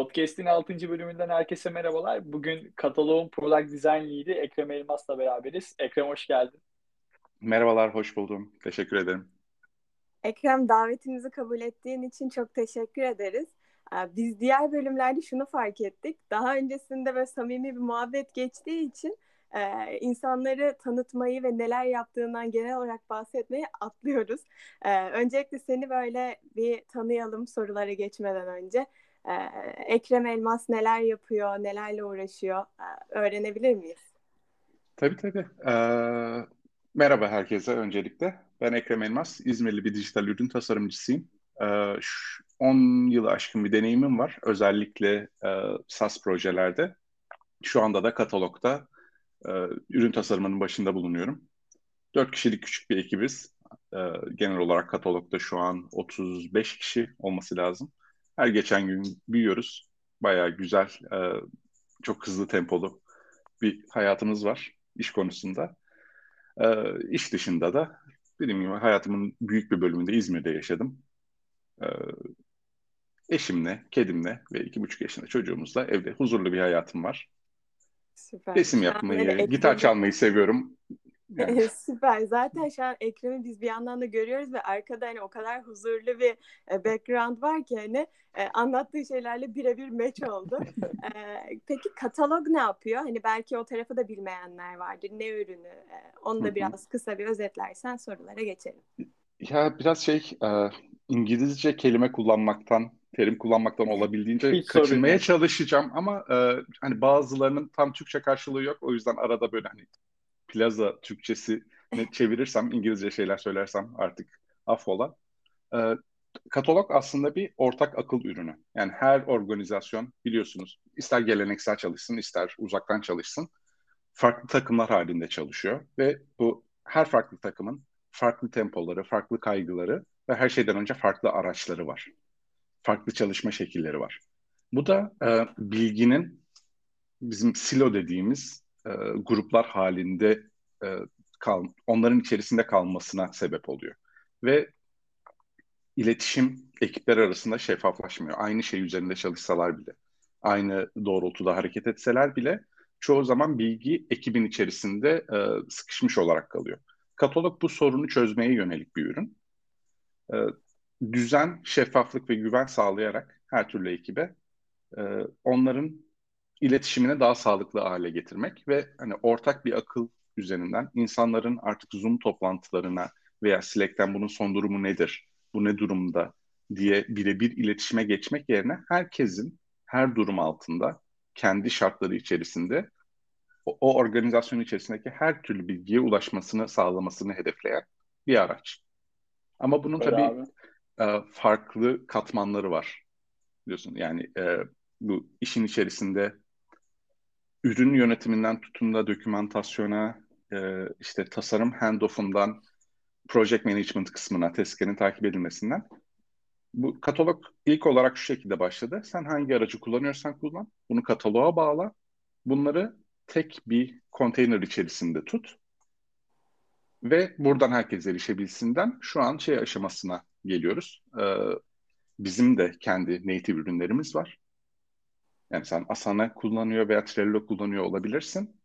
Podcast'in 6. bölümünden herkese merhabalar. Bugün kataloğun Product Design Lead'i Ekrem Elmas'la beraberiz. Ekrem hoş geldin. Merhabalar, hoş buldum. Teşekkür ederim. Ekrem davetimizi kabul ettiğin için çok teşekkür ederiz. Ee, biz diğer bölümlerde şunu fark ettik. Daha öncesinde ve samimi bir muhabbet geçtiği için e, insanları tanıtmayı ve neler yaptığından genel olarak bahsetmeyi atlıyoruz. E, öncelikle seni böyle bir tanıyalım sorulara geçmeden önce. E, Ekrem Elmas neler yapıyor, nelerle uğraşıyor e, öğrenebilir miyiz? Tabii tabii. Ee, merhaba herkese öncelikle. Ben Ekrem Elmas, İzmirli bir dijital ürün tasarımcısıyım. Ee, 10 yılı aşkın bir deneyimim var. Özellikle e, SaaS projelerde. Şu anda da katalogda e, ürün tasarımının başında bulunuyorum. 4 kişilik küçük bir ekibiz. E, genel olarak katalogda şu an 35 kişi olması lazım. Her geçen gün büyüyoruz. Bayağı güzel, e, çok hızlı tempolu bir hayatımız var iş konusunda. E, iş dışında da dediğim gibi hayatımın büyük bir bölümünde İzmir'de yaşadım. E, eşimle, kedimle ve iki buçuk yaşında çocuğumuzla evde huzurlu bir hayatım var. Süper. Resim yapmayı, yani gitar çalmayı seviyorum. Yani. Süper. Zaten şu an Ekrem'i biz bir yandan da görüyoruz ve arkada hani o kadar huzurlu bir background var ki hani anlattığı şeylerle birebir match oldu. peki katalog ne yapıyor? Hani belki o tarafı da bilmeyenler vardır. Ne ürünü? Onu da biraz kısa bir özetlersen sorulara geçelim. Ya biraz şey İngilizce kelime kullanmaktan terim kullanmaktan olabildiğince Hiç kaçınmaya çalışacağım ama e, hani bazılarının tam Türkçe karşılığı yok. O yüzden arada böyle hani plaza Türkçesi çevirirsem İngilizce şeyler söylersem artık affola. E, katalog aslında bir ortak akıl ürünü. Yani her organizasyon biliyorsunuz ister geleneksel çalışsın ister uzaktan çalışsın farklı takımlar halinde çalışıyor ve bu her farklı takımın farklı tempoları, farklı kaygıları ve her şeyden önce farklı araçları var. Farklı çalışma şekilleri var. Bu da e, bilginin bizim silo dediğimiz e, gruplar halinde e, kal, onların içerisinde kalmasına sebep oluyor. Ve iletişim ekipler arasında şeffaflaşmıyor. Aynı şey üzerinde çalışsalar bile, aynı doğrultuda hareket etseler bile çoğu zaman bilgi ekibin içerisinde e, sıkışmış olarak kalıyor. Katalog bu sorunu çözmeye yönelik bir ürün. E, düzen, şeffaflık ve güven sağlayarak her türlü ekibe e, onların iletişimini daha sağlıklı hale getirmek ve hani ortak bir akıl üzerinden insanların artık Zoom toplantılarına veya Slack'ten bunun son durumu nedir, bu ne durumda diye birebir iletişime geçmek yerine herkesin her durum altında kendi şartları içerisinde o, o organizasyon içerisindeki her türlü bilgiye ulaşmasını sağlamasını hedefleyen bir araç. Ama bunun Öyle tabii e, farklı katmanları var. Biliyorsun yani e, bu işin içerisinde ürün yönetiminden tutun da dokümantasyona, e, işte tasarım handoff'undan project management kısmına, tezkerin takip edilmesinden. Bu katalog ilk olarak şu şekilde başladı. Sen hangi aracı kullanıyorsan kullan. Bunu kataloğa bağla. Bunları tek bir konteyner içerisinde tut. Ve buradan herkes erişebilsinden şu an şey aşamasına geliyoruz. Ee, bizim de kendi native ürünlerimiz var. Yani sen Asana kullanıyor veya Trello kullanıyor olabilirsin.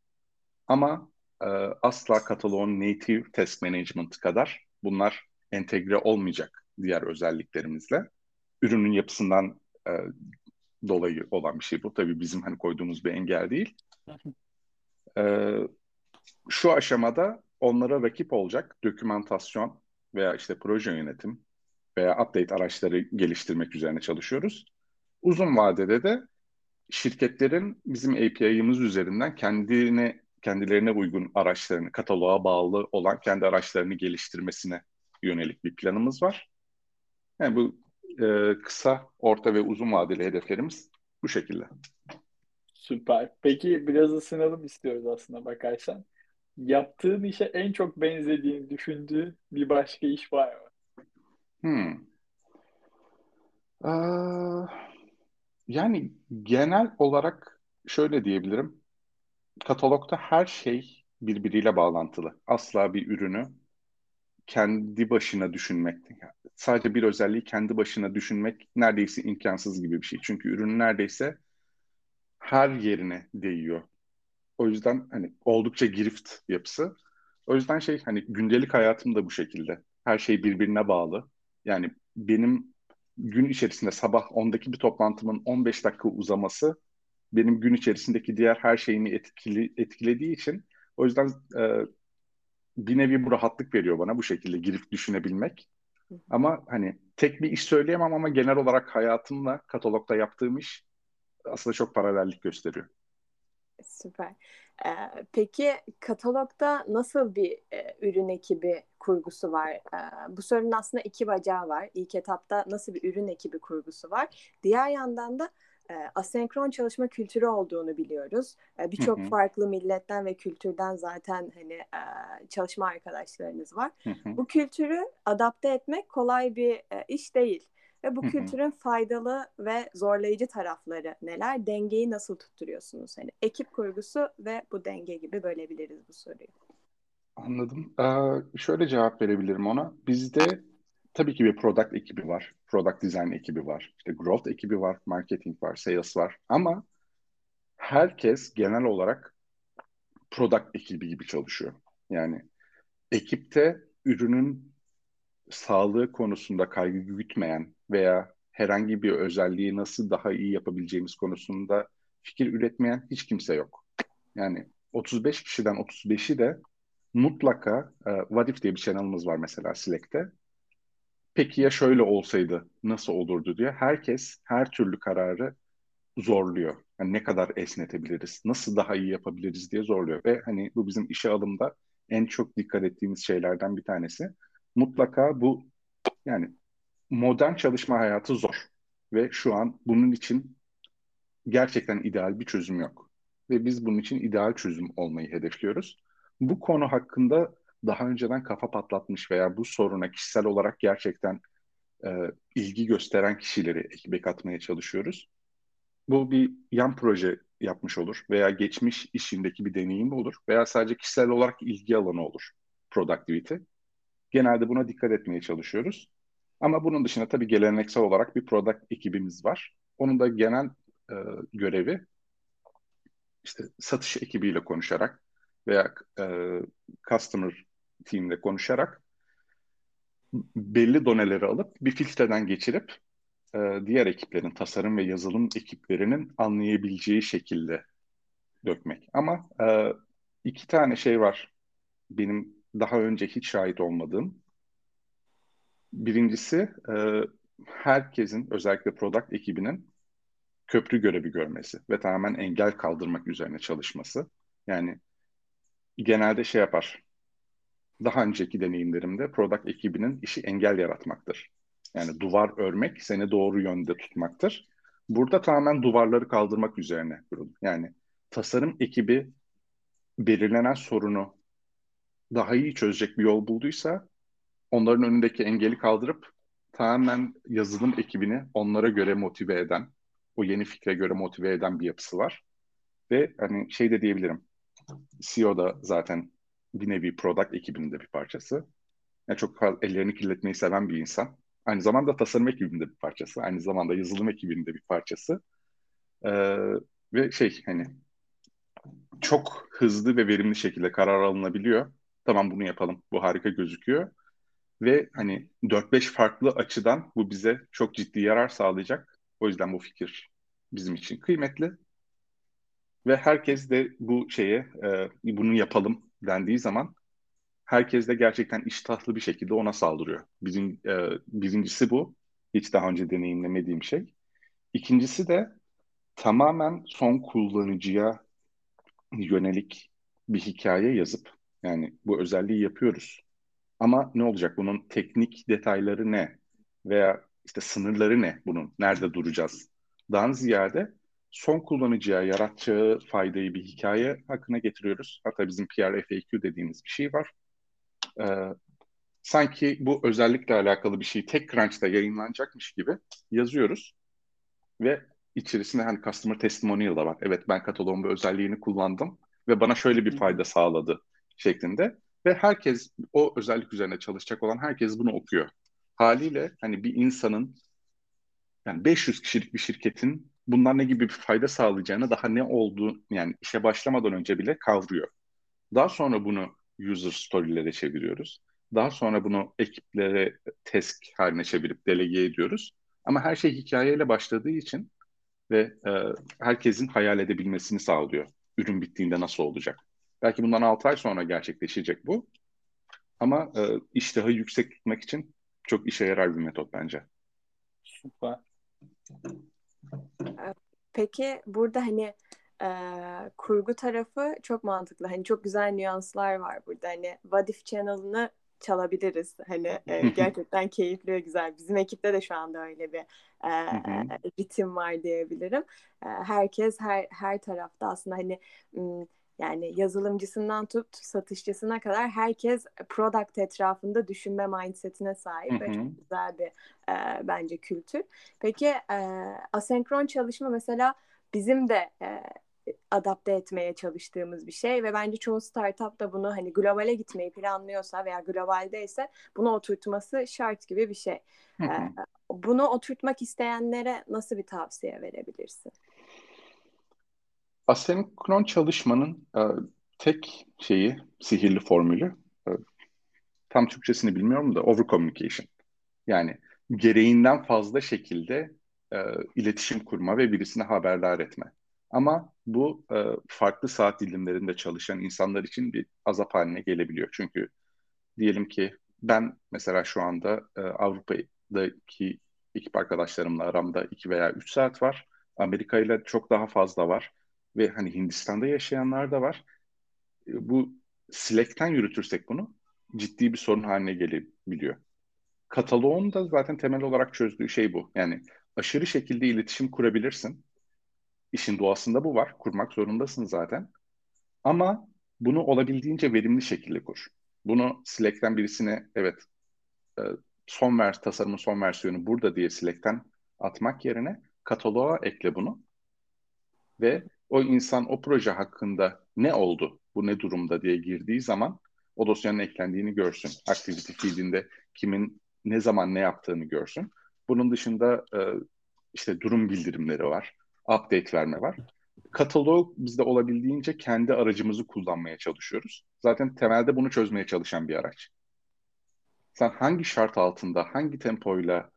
Ama e, asla kataloğun native task management kadar bunlar entegre olmayacak diğer özelliklerimizle. Ürünün yapısından e, dolayı olan bir şey bu. Tabii bizim hani koyduğumuz bir engel değil. e, şu aşamada onlara rakip olacak dokümantasyon veya işte proje yönetim veya update araçları geliştirmek üzerine çalışıyoruz. Uzun vadede de şirketlerin bizim API'ımız üzerinden kendine kendilerine uygun araçlarını, kataloğa bağlı olan kendi araçlarını geliştirmesine yönelik bir planımız var. Yani bu e, kısa, orta ve uzun vadeli hedeflerimiz bu şekilde. Süper. Peki biraz ısınalım istiyoruz aslında bakarsan. Yaptığın işe en çok benzediğin, düşündüğün bir başka iş var mı? Hmm. Ee, yani genel olarak şöyle diyebilirim. Katalogda her şey birbiriyle bağlantılı. Asla bir ürünü kendi başına düşünmek, sadece bir özelliği kendi başına düşünmek neredeyse imkansız gibi bir şey. Çünkü ürün neredeyse her yerine değiyor. O yüzden hani oldukça girift yapısı. O yüzden şey hani gündelik hayatım da bu şekilde. Her şey birbirine bağlı. Yani benim gün içerisinde sabah 10'daki bir toplantımın 15 dakika uzaması benim gün içerisindeki diğer her şeyimi etkili, etkilediği için o yüzden e, bir nevi bu rahatlık veriyor bana bu şekilde girip düşünebilmek. Ama hani tek bir iş söyleyemem ama genel olarak hayatımla katalogda yaptığım iş aslında çok paralellik gösteriyor. Süper. Ee, peki katalogda nasıl bir e, ürün ekibi kurgusu var? Bu sorunun aslında iki bacağı var. İlk etapta nasıl bir ürün ekibi kurgusu var? Diğer yandan da e, asenkron çalışma kültürü olduğunu biliyoruz. E, Birçok farklı milletten ve kültürden zaten hani e, çalışma arkadaşlarınız var. Bu kültürü adapte etmek kolay bir e, iş değil. Ve bu kültürün faydalı ve zorlayıcı tarafları neler? Dengeyi nasıl tutturuyorsunuz? Hani ekip kurgusu ve bu denge gibi bölebiliriz bu soruyu. Anladım. Ee, şöyle cevap verebilirim ona. Bizde tabii ki bir product ekibi var. Product design ekibi var. İşte growth ekibi var. Marketing var. Sales var. Ama herkes genel olarak product ekibi gibi çalışıyor. Yani ekipte ürünün sağlığı konusunda kaygı gütmeyen veya herhangi bir özelliği nasıl daha iyi yapabileceğimiz konusunda fikir üretmeyen hiç kimse yok. Yani 35 kişiden 35'i de mutlaka uh, What If diye bir channel'ımız var mesela Slack'te. Peki ya şöyle olsaydı nasıl olurdu diye herkes her türlü kararı zorluyor. Yani ne kadar esnetebiliriz, nasıl daha iyi yapabiliriz diye zorluyor. Ve hani bu bizim işe alımda en çok dikkat ettiğimiz şeylerden bir tanesi. Mutlaka bu yani modern çalışma hayatı zor. Ve şu an bunun için gerçekten ideal bir çözüm yok. Ve biz bunun için ideal çözüm olmayı hedefliyoruz. Bu konu hakkında daha önceden kafa patlatmış veya bu soruna kişisel olarak gerçekten e, ilgi gösteren kişileri ekibe katmaya çalışıyoruz. Bu bir yan proje yapmış olur veya geçmiş işindeki bir deneyim olur veya sadece kişisel olarak ilgi alanı olur productivity. Genelde buna dikkat etmeye çalışıyoruz. Ama bunun dışında tabii geleneksel olarak bir product ekibimiz var. Onun da genel e, görevi işte satış ekibiyle konuşarak veya e, customer team'le konuşarak belli doneleri alıp bir filtreden geçirip e, diğer ekiplerin, tasarım ve yazılım ekiplerinin anlayabileceği şekilde dökmek. Ama e, iki tane şey var benim daha önce hiç şahit olmadığım. Birincisi e, herkesin özellikle product ekibinin köprü görevi görmesi ve tamamen engel kaldırmak üzerine çalışması. Yani genelde şey yapar. Daha önceki deneyimlerimde product ekibinin işi engel yaratmaktır. Yani duvar örmek seni doğru yönde tutmaktır. Burada tamamen duvarları kaldırmak üzerine kurulu. Yani tasarım ekibi belirlenen sorunu daha iyi çözecek bir yol bulduysa onların önündeki engeli kaldırıp tamamen yazılım ekibini onlara göre motive eden, o yeni fikre göre motive eden bir yapısı var. Ve hani şey de diyebilirim. CEO da zaten bir nevi product ekibinin de bir parçası. Yani çok fazla ellerini kirletmeyi seven bir insan. Aynı zamanda tasarım ekibinin de bir parçası. Aynı zamanda yazılım ekibinin de bir parçası. Ee, ve şey hani çok hızlı ve verimli şekilde karar alınabiliyor. Tamam bunu yapalım. Bu harika gözüküyor. Ve hani 4-5 farklı açıdan bu bize çok ciddi yarar sağlayacak. O yüzden bu fikir bizim için kıymetli. Ve herkes de bu şeye e, bunu yapalım dendiği zaman herkes de gerçekten iştahlı bir şekilde ona saldırıyor. Bizim e, birincisi bu. Hiç daha önce deneyimlemediğim şey. İkincisi de tamamen son kullanıcıya yönelik bir hikaye yazıp yani bu özelliği yapıyoruz. Ama ne olacak? Bunun teknik detayları ne? Veya işte sınırları ne bunun? Nerede duracağız? Dan ziyade son kullanıcıya yaratacağı faydayı bir hikaye hakkına getiriyoruz. Hatta bizim PR FAQ dediğimiz bir şey var. Ee, sanki bu özellikle alakalı bir şey TechCrunch'ta yayınlanacakmış gibi yazıyoruz. Ve içerisinde hani customer testimonial da var. Evet ben kataloğun bu özelliğini kullandım ve bana şöyle bir fayda sağladı şeklinde. Ve herkes o özellik üzerine çalışacak olan herkes bunu okuyor. Haliyle hani bir insanın yani 500 kişilik bir şirketin bunlar ne gibi bir fayda sağlayacağını daha ne olduğu yani işe başlamadan önce bile kavruyor. Daha sonra bunu user story'lere çeviriyoruz. Daha sonra bunu ekiplere task haline çevirip delege ediyoruz. Ama her şey hikayeyle başladığı için ve e, herkesin hayal edebilmesini sağlıyor. Ürün bittiğinde nasıl olacak? Belki bundan 6 ay sonra gerçekleşecek bu. Ama e, iştahı yüksek tutmak için çok işe yarar bir metot bence. Süper. Peki burada hani e, kurgu tarafı çok mantıklı. Hani çok güzel nüanslar var burada. Hani What If Channel'ını çalabiliriz. Hani e, gerçekten keyifli ve güzel. Bizim ekipte de şu anda öyle bir e, ritim var diyebilirim. E, herkes her her tarafta aslında hani yani yazılımcısından tut satışçısına kadar herkes product etrafında düşünme mindsetine sahip ve çok güzel bir e, bence kültür. Peki e, asenkron çalışma mesela bizim de e, adapte etmeye çalıştığımız bir şey ve bence çoğu startup da bunu hani globale gitmeyi planlıyorsa veya globalde ise bunu oturtması şart gibi bir şey. Hı hı. Bunu oturtmak isteyenlere nasıl bir tavsiye verebilirsin? Asenkron çalışmanın e, tek şeyi, sihirli formülü, e, tam Türkçesini bilmiyorum da over communication. Yani gereğinden fazla şekilde e, iletişim kurma ve birisine haberdar etme. Ama bu e, farklı saat dilimlerinde çalışan insanlar için bir azap haline gelebiliyor. Çünkü diyelim ki ben mesela şu anda e, Avrupa'daki ekip arkadaşlarımla aramda 2 veya 3 saat var. Amerika ile çok daha fazla var. Ve hani Hindistan'da yaşayanlar da var. E, bu Slack'ten yürütürsek bunu ciddi bir sorun haline gelebiliyor. Kataloğun da zaten temel olarak çözdüğü şey bu. Yani aşırı şekilde iletişim kurabilirsin İşin doğasında bu var. Kurmak zorundasın zaten. Ama bunu olabildiğince verimli şekilde kur. Bunu Slack'ten birisine evet e, son vers tasarımın son versiyonu burada diye Slack'ten atmak yerine kataloğa ekle bunu. Ve o insan o proje hakkında ne oldu, bu ne durumda diye girdiği zaman o dosyanın eklendiğini görsün. Activity feed'inde kimin ne zaman ne yaptığını görsün. Bunun dışında e, işte durum bildirimleri var update verme var. Katalog bizde olabildiğince kendi aracımızı kullanmaya çalışıyoruz. Zaten temelde bunu çözmeye çalışan bir araç. Sen hangi şart altında, hangi tempoyla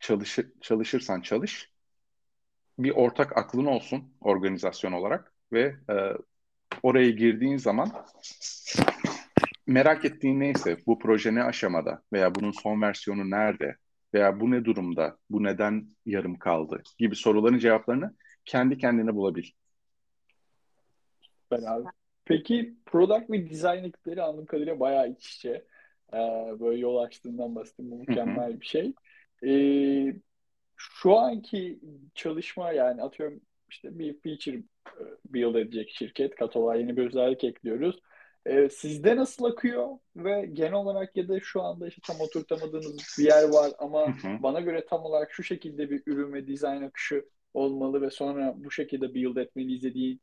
çalışır, çalışırsan çalış, bir ortak aklın olsun organizasyon olarak ve e, oraya girdiğin zaman merak ettiğin neyse, bu proje ne aşamada veya bunun son versiyonu nerede veya bu ne durumda, bu neden yarım kaldı gibi soruların cevaplarını kendi kendine bulabil. Ben abi. Peki product ve design ekipleri anladığım kadarıyla bayağı iç içe. Ee, böyle yol açtığından bahsettim. Bu mükemmel Hı-hı. bir şey. Ee, şu anki çalışma yani atıyorum işte bir feature e, build edecek şirket. Katova yeni bir özellik ekliyoruz. Ee, sizde nasıl akıyor ve genel olarak ya da şu anda işte tam oturtamadığınız bir yer var ama hı hı. bana göre tam olarak şu şekilde bir ürün ve dizayn akışı olmalı ve sonra bu şekilde build etmeliyiz dediği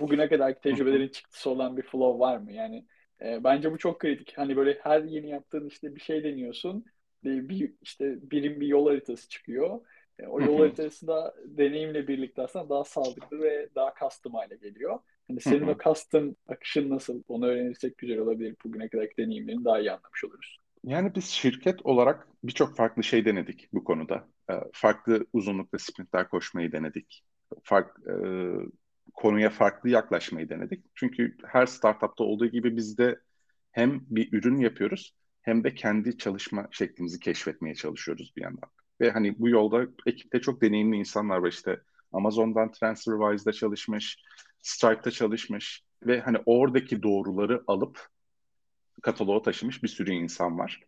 bugüne kadar tecrübelerin çıktısı olan bir flow var mı? Yani e, bence bu çok kritik. Hani böyle her yeni yaptığın işte bir şey deniyorsun. Bir, bir işte birim bir yol haritası çıkıyor. E, o yol haritası da deneyimle birlikte aslında daha sağlıklı ve daha custom hale geliyor. Hani senin o custom akışın nasıl? Onu öğrenirsek güzel olabilir. Bugüne kadarki deneyimlerini daha iyi anlamış oluruz. Yani biz şirket olarak birçok farklı şey denedik bu konuda. E, farklı uzunlukta sprintler koşmayı denedik. Fark, e, konuya farklı yaklaşmayı denedik. Çünkü her startupta olduğu gibi biz de hem bir ürün yapıyoruz hem de kendi çalışma şeklimizi keşfetmeye çalışıyoruz bir yandan. Ve hani bu yolda ekipte çok deneyimli insanlar var işte Amazon'dan TransferWise'da çalışmış, Stripe'da çalışmış ve hani oradaki doğruları alıp kataloğa taşımış bir sürü insan var.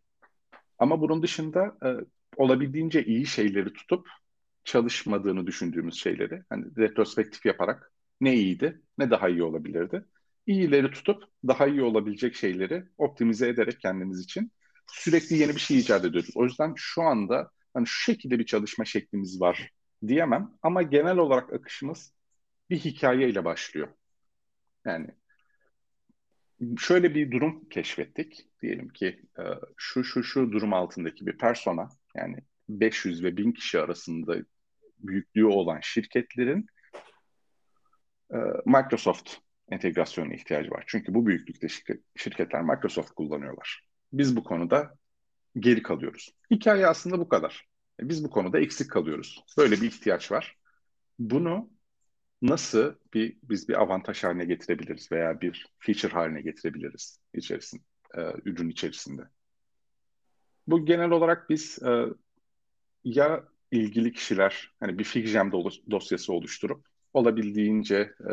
Ama bunun dışında e, olabildiğince iyi şeyleri tutup çalışmadığını düşündüğümüz şeyleri hani retrospektif yaparak ne iyiydi ne daha iyi olabilirdi. İyileri tutup daha iyi olabilecek şeyleri optimize ederek kendimiz için sürekli yeni bir şey icat ediyoruz. O yüzden şu anda hani şu şekilde bir çalışma şeklimiz var diyemem ama genel olarak akışımız bir hikayeyle başlıyor. Yani şöyle bir durum keşfettik. Diyelim ki e, şu şu şu durum altındaki bir persona yani 500 ve 1000 kişi arasında büyüklüğü olan şirketlerin e, Microsoft entegrasyonu ihtiyacı var. Çünkü bu büyüklükte şirketler Microsoft kullanıyorlar. Biz bu konuda geri kalıyoruz. Hikaye aslında bu kadar. E, biz bu konuda eksik kalıyoruz. Böyle bir ihtiyaç var. Bunu nasıl bir biz bir avantaj haline getirebiliriz veya bir feature haline getirebiliriz içerisinde, e, ürün içerisinde. Bu genel olarak biz e, ya ilgili kişiler hani bir FigJam dosyası oluşturup olabildiğince e,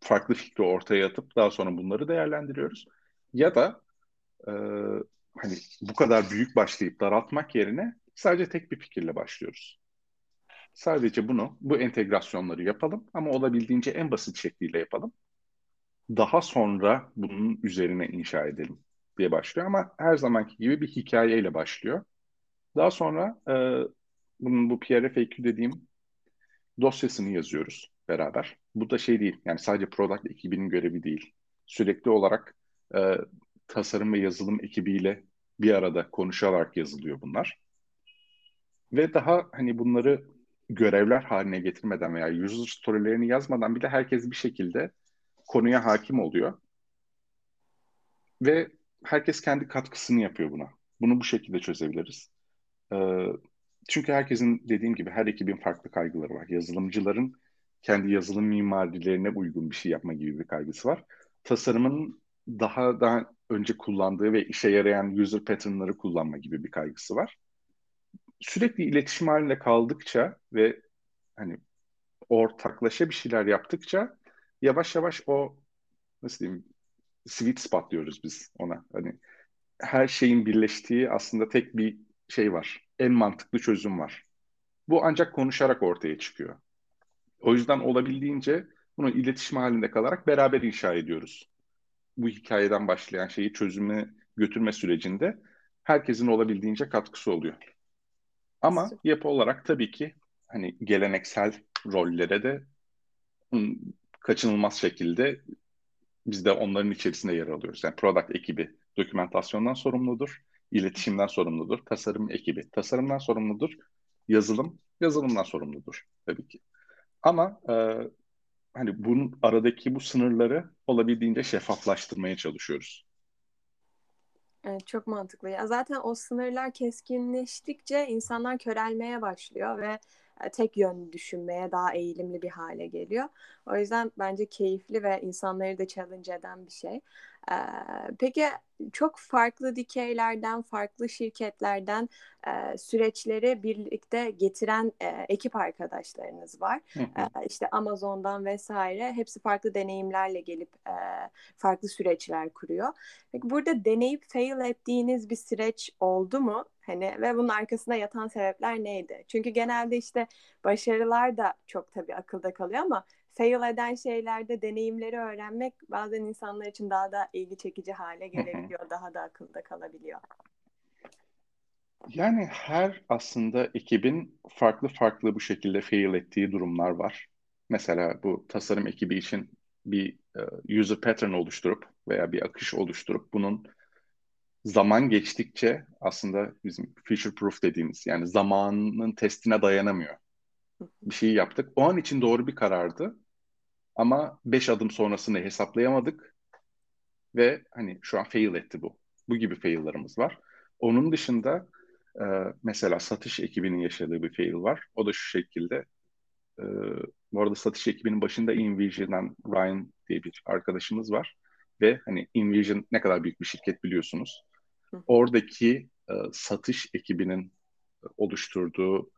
farklı fikri ortaya atıp daha sonra bunları değerlendiriyoruz. Ya da e, hani bu kadar büyük başlayıp daraltmak yerine sadece tek bir fikirle başlıyoruz. Sadece bunu, bu entegrasyonları yapalım ama olabildiğince en basit şekliyle yapalım. Daha sonra bunun üzerine inşa edelim diye başlıyor ama her zamanki gibi bir hikayeyle başlıyor. Daha sonra e, bunun bu PRFAQ dediğim dosyasını yazıyoruz beraber. Bu da şey değil, yani sadece product ekibinin görevi değil. Sürekli olarak e, tasarım ve yazılım ekibiyle bir arada konuşarak yazılıyor bunlar. Ve daha hani bunları görevler haline getirmeden veya user story'lerini yazmadan bile herkes bir şekilde konuya hakim oluyor. Ve herkes kendi katkısını yapıyor buna. Bunu bu şekilde çözebiliriz. Ee, çünkü herkesin dediğim gibi her ekibin farklı kaygıları var. Yazılımcıların kendi yazılım mimarilerine uygun bir şey yapma gibi bir kaygısı var. Tasarımın daha daha önce kullandığı ve işe yarayan user pattern'ları kullanma gibi bir kaygısı var sürekli iletişim halinde kaldıkça ve hani ortaklaşa bir şeyler yaptıkça yavaş yavaş o nasıl diyeyim sweet spot diyoruz biz ona. Hani her şeyin birleştiği aslında tek bir şey var. En mantıklı çözüm var. Bu ancak konuşarak ortaya çıkıyor. O yüzden olabildiğince bunu iletişim halinde kalarak beraber inşa ediyoruz. Bu hikayeden başlayan şeyi çözüme götürme sürecinde herkesin olabildiğince katkısı oluyor. Ama yapı olarak tabii ki hani geleneksel rollere de kaçınılmaz şekilde biz de onların içerisinde yer alıyoruz. Yani product ekibi dokümantasyondan sorumludur, iletişimden sorumludur, tasarım ekibi tasarımdan sorumludur, yazılım yazılımdan sorumludur tabii ki. Ama e, hani bunun aradaki bu sınırları olabildiğince şeffaflaştırmaya çalışıyoruz. Evet, çok mantıklı. Ya zaten o sınırlar keskinleştikçe insanlar körelmeye başlıyor ve e, tek yönlü düşünmeye daha eğilimli bir hale geliyor. O yüzden bence keyifli ve insanları da challenge eden bir şey. Ee, peki çok farklı dikeylerden, farklı şirketlerden e, süreçleri birlikte getiren e, ekip arkadaşlarınız var. Hı E, işte Amazon'dan vesaire hepsi farklı deneyimlerle gelip e, farklı süreçler kuruyor. Peki burada deneyip fail ettiğiniz bir süreç oldu mu? Hani ve bunun arkasında yatan sebepler neydi? Çünkü genelde işte başarılar da çok tabii akılda kalıyor ama fail eden şeylerde deneyimleri öğrenmek bazen insanlar için daha da ilgi çekici hale gelebiliyor, daha da akılda kalabiliyor. Yani her aslında ekibin farklı farklı bu şekilde fail ettiği durumlar var. Mesela bu tasarım ekibi için bir e, user pattern oluşturup veya bir akış oluşturup bunun zaman geçtikçe aslında bizim future proof dediğimiz yani zamanın testine dayanamıyor. Bir şeyi yaptık. O an için doğru bir karardı. Ama 5 adım sonrasını hesaplayamadık ve hani şu an fail etti bu. Bu gibi fail'larımız var. Onun dışında e, mesela satış ekibinin yaşadığı bir fail var. O da şu şekilde. E, bu arada satış ekibinin başında InVision'dan Ryan diye bir arkadaşımız var. Ve hani InVision ne kadar büyük bir şirket biliyorsunuz. Oradaki e, satış ekibinin oluşturduğu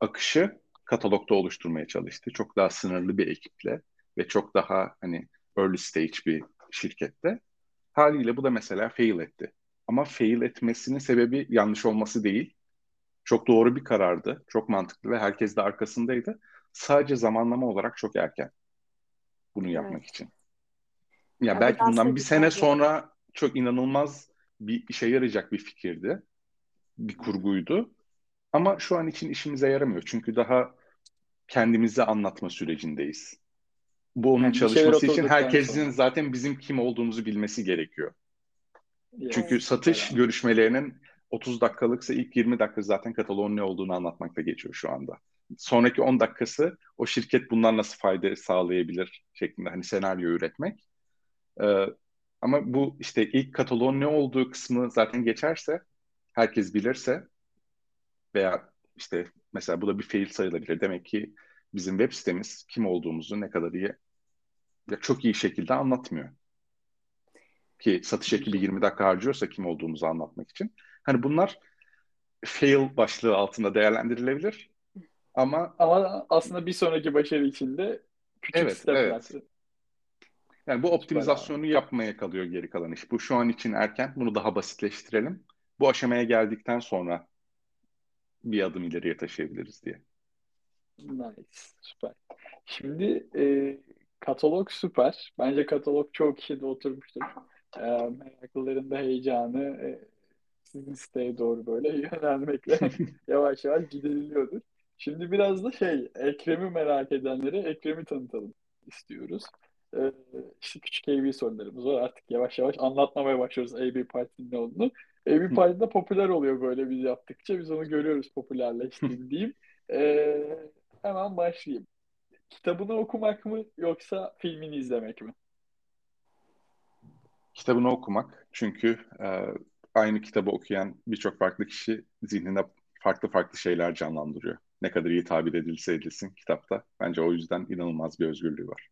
akışı katalogda oluşturmaya çalıştı. Çok daha sınırlı bir ekiple ve çok daha hani early stage bir şirkette. Haliyle bu da mesela fail etti. Ama fail etmesinin sebebi yanlış olması değil. Çok doğru bir karardı. Çok mantıklı ve herkes de arkasındaydı. Sadece zamanlama olarak çok erken bunu yapmak evet. için. Ya, ya belki bundan bir sene sonra çok inanılmaz bir işe yarayacak bir fikirdi. Bir kurguydu. Ama şu an için işimize yaramıyor. Çünkü daha kendimizi anlatma sürecindeyiz bu onun yani çalışması için herkesin zaten bizim kim olduğumuzu bilmesi gerekiyor. Yes. Çünkü satış yani. görüşmelerinin 30 dakikalıksa ilk 20 dakika zaten kataloğun ne olduğunu anlatmakla geçiyor şu anda. Sonraki 10 dakikası o şirket bundan nasıl fayda sağlayabilir şeklinde hani senaryo üretmek. Ee, ama bu işte ilk kataloğun ne olduğu kısmı zaten geçerse, herkes bilirse veya işte mesela bu da bir fail sayılabilir. Demek ki bizim web sitemiz kim olduğumuzu ne kadar iyi ya çok iyi şekilde anlatmıyor. Ki satış ekibi 20 dakika harcıyorsa kim olduğumuzu anlatmak için. Hani bunlar fail başlığı altında değerlendirilebilir. Ama ama aslında bir sonraki başarı içinde küçük evet, stepler. Evet. Yani bu optimizasyonu yapmaya kalıyor geri kalan iş. Bu şu an için erken. Bunu daha basitleştirelim. Bu aşamaya geldikten sonra bir adım ileriye taşıyabiliriz diye. Nice. Süper. Şimdi e, katalog süper. Bence katalog çok kişide oturmuştur. E, meraklıların da heyecanı e, sizin siteye doğru böyle yönelmekle yavaş yavaş gideriliyordur. Şimdi biraz da şey, Ekrem'i merak edenlere Ekrem'i tanıtalım istiyoruz. Ee, işte küçük AB sorularımız var. Artık yavaş yavaş anlatmamaya başlıyoruz AB Parti'nin ne olduğunu. AB Parti de popüler oluyor böyle biz yaptıkça. Biz onu görüyoruz popülerleştiğini diyeyim. Ee, hemen başlayayım. Kitabını okumak mı yoksa filmini izlemek mi? Kitabını okumak. Çünkü e, aynı kitabı okuyan birçok farklı kişi zihninde farklı farklı şeyler canlandırıyor. Ne kadar iyi tabir edilse edilsin kitapta. Bence o yüzden inanılmaz bir özgürlüğü var.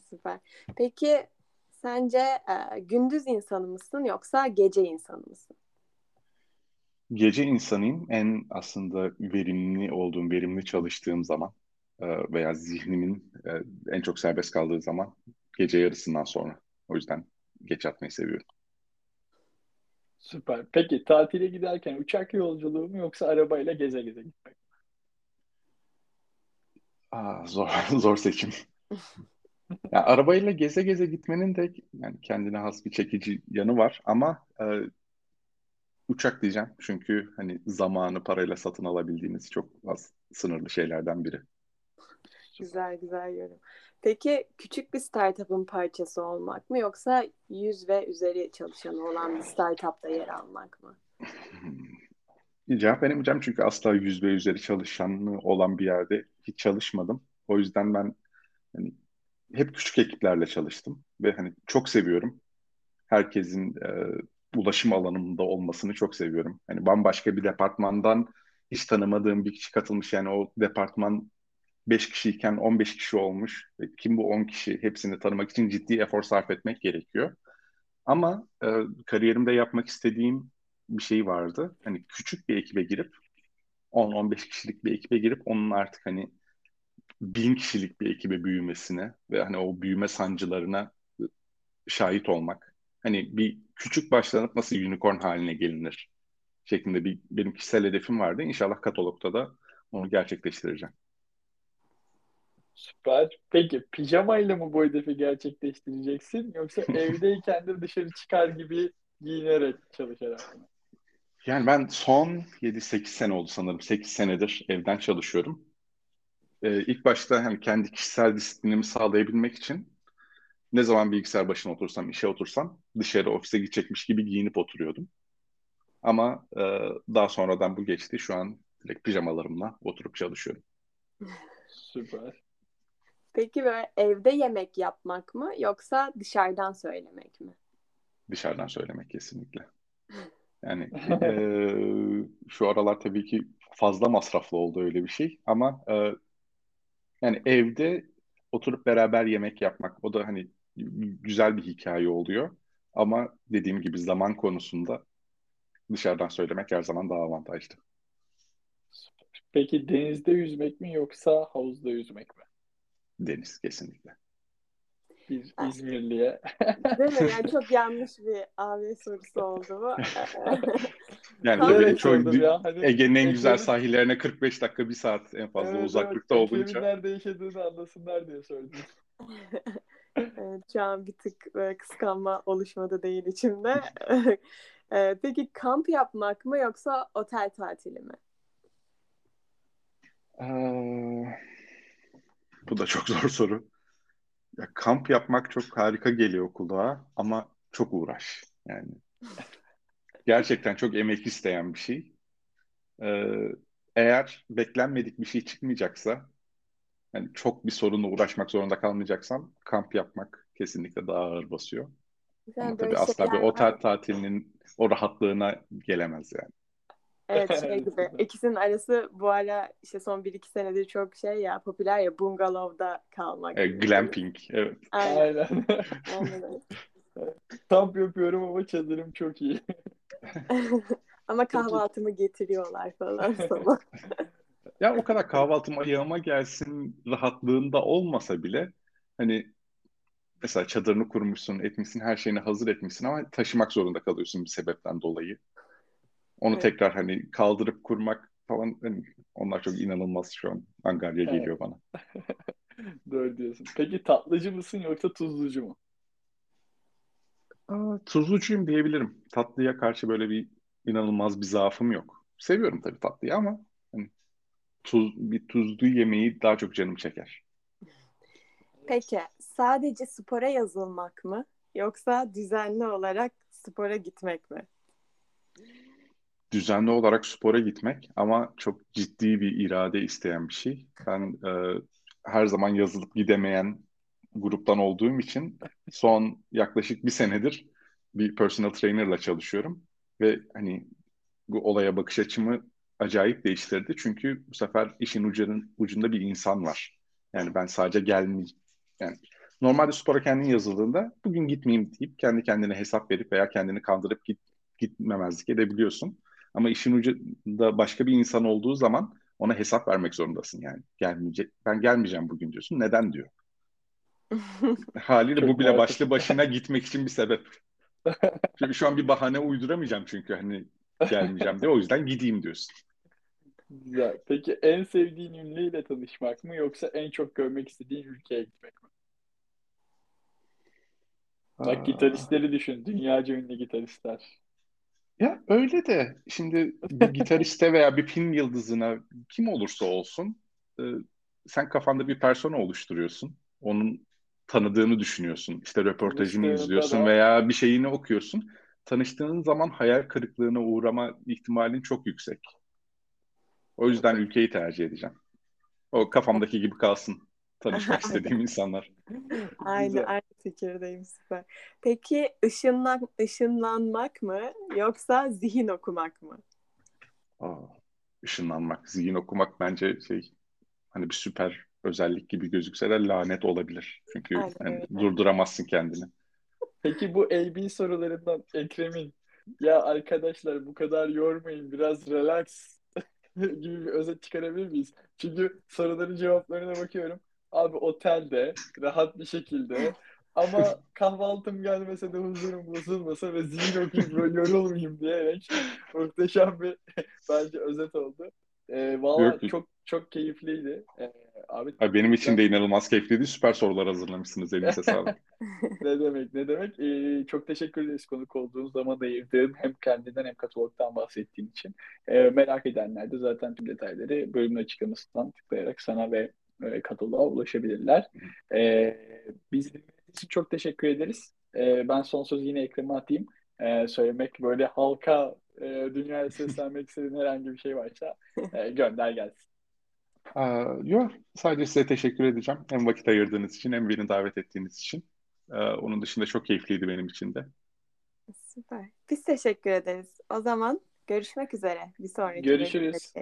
Süper. Peki sence e, gündüz insanı mısın yoksa gece insanı mısın? Gece insanıyım. En aslında verimli olduğum, verimli çalıştığım zaman veya zihnimin e, en çok serbest kaldığı zaman gece yarısından sonra. O yüzden geç yatmayı seviyorum. Süper. Peki tatile giderken uçak yolculuğu mu yoksa arabayla geze geze gitmek mi? Aa, zor zor seçim. ya, arabayla geze geze gitmenin de yani kendine has bir çekici yanı var ama e, uçak diyeceğim çünkü hani zamanı parayla satın alabildiğiniz çok az sınırlı şeylerden biri. Güzel güzel yorum. Peki küçük bir startup'ın parçası olmak mı yoksa yüz ve üzeri çalışanı olan bir startup'ta yer almak mı? Bir cevap veremeyeceğim çünkü asla yüz ve üzeri çalışanı olan bir yerde hiç çalışmadım. O yüzden ben hani, hep küçük ekiplerle çalıştım ve hani çok seviyorum. Herkesin e, ulaşım alanımda olmasını çok seviyorum. Hani bambaşka bir departmandan hiç tanımadığım bir kişi katılmış yani o departman 5 kişiyken 15 kişi olmuş. Kim bu 10 kişi? Hepsini tanımak için ciddi efor sarf etmek gerekiyor. Ama e, kariyerimde yapmak istediğim bir şey vardı. Hani küçük bir ekibe girip 10-15 kişilik bir ekibe girip onun artık hani bin kişilik bir ekibe büyümesine ve hani o büyüme sancılarına şahit olmak. Hani bir küçük başlanıp nasıl unicorn haline gelinir şeklinde bir benim kişisel hedefim vardı. İnşallah katalogda da onu gerçekleştireceğim. Süper. Peki pijamayla mı bu hedefi gerçekleştireceksin yoksa evdeyken de dışarı çıkar gibi giyinerek çalışarak mı? Yani ben son 7-8 sene oldu sanırım. 8 senedir evden çalışıyorum. Ee, ilk başta hani kendi kişisel disiplinimi sağlayabilmek için ne zaman bilgisayar başına otursam, işe otursam dışarı ofise gidecekmiş gibi giyinip oturuyordum. Ama e, daha sonradan bu geçti. Şu an direkt pijamalarımla oturup çalışıyorum. Süper. Peki böyle evde yemek yapmak mı yoksa dışarıdan söylemek mi? Dışarıdan söylemek kesinlikle. Yani e, şu aralar tabii ki fazla masraflı oldu öyle bir şey ama e, yani evde oturup beraber yemek yapmak o da hani güzel bir hikaye oluyor. Ama dediğim gibi zaman konusunda dışarıdan söylemek her zaman daha avantajlı. Peki denizde yüzmek mi yoksa havuzda yüzmek mi? Deniz kesinlikle. Bir İzmirliye. Değil mi? Yani çok yanlış bir abi sorusu oldu bu. yani tabii çok ya. Hani Ege'nin en güzel sahillerine 45 dakika bir saat en fazla evet, uzaklıkta evet. olduğu için. nerede yaşadığını anlasınlar diye söyledim. evet, şu an bir tık kıskanma oluşmadı değil içimde. Peki kamp yapmak mı yoksa otel tatili mi? Ee, bu da çok zor soru. Ya, kamp yapmak çok harika geliyor kulağa ama çok uğraş. Yani gerçekten çok emek isteyen bir şey. Ee, eğer beklenmedik bir şey çıkmayacaksa, yani çok bir sorunla uğraşmak zorunda kalmayacaksam kamp yapmak kesinlikle daha ağır basıyor. Yani Ama tabii asla bir otel tatilinin o rahatlığına gelemez yani. Evet şey gibi. İkisinin arası bu ara işte son 1-2 senedir çok şey ya popüler ya bungalovda kalmak E, glamping, evet. Aynen. Aynen. Kamp yapıyorum ama çadırım çok iyi. Ama kahvaltımı getiriyorlar falan sana. Ya o kadar kahvaltım ayağıma gelsin rahatlığında olmasa bile hani mesela çadırını kurmuşsun, etmişsin, her şeyini hazır etmişsin ama taşımak zorunda kalıyorsun bir sebepten dolayı. Onu Evet. tekrar hani kaldırıp kurmak falan hani onlar çok inanılmaz şu an. Angarya Evet. geliyor bana. Doğru diyorsun. Peki tatlıcı mısın yoksa tuzlucu mu? Aa, tuzlucuyum diyebilirim. Tatlıya karşı böyle bir inanılmaz bir zaafım yok. Seviyorum tabii tatlıyı ama hani tuz, bir tuzlu yemeği daha çok canım çeker. Peki sadece spora yazılmak mı yoksa düzenli olarak spora gitmek mi? Düzenli olarak spora gitmek ama çok ciddi bir irade isteyen bir şey. Ben e, her zaman yazılıp gidemeyen gruptan olduğum için son yaklaşık bir senedir bir personal trainerla çalışıyorum ve hani bu olaya bakış açımı acayip değiştirdi. Çünkü bu sefer işin ucunun, ucunda bir insan var. Yani ben sadece gelmeyeceğim. Yani normalde spora kendin yazıldığında bugün gitmeyeyim deyip kendi kendine hesap verip veya kendini kandırıp git, gitmemezlik edebiliyorsun. Ama işin ucunda başka bir insan olduğu zaman ona hesap vermek zorundasın yani. Gelmeyecek, ben gelmeyeceğim bugün diyorsun. Neden diyor. Haliyle bu bile başlı başına gitmek için bir sebep. Çünkü şu an bir bahane uyduramayacağım çünkü hani gelmeyeceğim diye. O yüzden gideyim diyorsun. Güzel. Peki en sevdiğin ünlüyle tanışmak mı yoksa en çok görmek istediğin ülkeye gitmek mi? Bak Aa, gitaristleri düşün. Dünyaca ünlü gitaristler. Ya öyle de şimdi bir gitariste veya bir film yıldızına kim olursa olsun e, sen kafanda bir persona oluşturuyorsun. Onun tanıdığını düşünüyorsun. İşte röportajını Tanıştığında izliyorsun da veya bir şeyini okuyorsun. Tanıştığın zaman hayal kırıklığına uğrama ihtimalin çok yüksek. O yüzden ülkeyi tercih edeceğim. O kafamdaki gibi kalsın. Tanışmak istediğim insanlar. Aynı, güzel. aynı fikirdeyim süper. Peki ışınlan, ışınlanmak mı yoksa zihin okumak mı? Aa, ışınlanmak, zihin okumak bence şey hani bir süper özellik gibi gözükse de lanet olabilir. Çünkü Aynen hani öyle. durduramazsın kendini. Peki bu AB sorularından Ekrem'in ya arkadaşlar bu kadar yormayın biraz relax gibi bir özet çıkarabilir miyiz? Çünkü soruların cevaplarına bakıyorum. Abi otelde rahat bir şekilde ama kahvaltım gelmese de huzurum bozulmasa ve zihin okuyup böyle yorulmayayım diyerek muhteşem bir bence özet oldu. Ee, valla Yok, çok çok keyifliydi. Ee, abi Ay, benim için ben- de inanılmaz keyifliydi. Süper sorular hazırlamışsınız. Elinize sağlık. Ne demek ne demek. Ee, çok teşekkür ederiz konuk olduğunuz zaman da ayırdığın hem kendinden hem Katolog'dan bahsettiğin için. Ee, merak edenler de zaten tüm detayları bölümün açıklamasından tıklayarak sana ve e, Katolog'a ulaşabilirler. Ee, biz için çok teşekkür ederiz. Ee, ben son sözü yine Ekrem'e atayım. Ee, söylemek böyle halka e, dünyaya seslenmek istediğin herhangi bir şey varsa e, gönder gelsin. Yok, sadece size teşekkür edeceğim. Hem vakit ayırdığınız için hem beni davet ettiğiniz için. Ee, onun dışında çok keyifliydi benim için de. Süper. Biz teşekkür ederiz. O zaman görüşmek üzere. Bir sonraki Görüşürüz.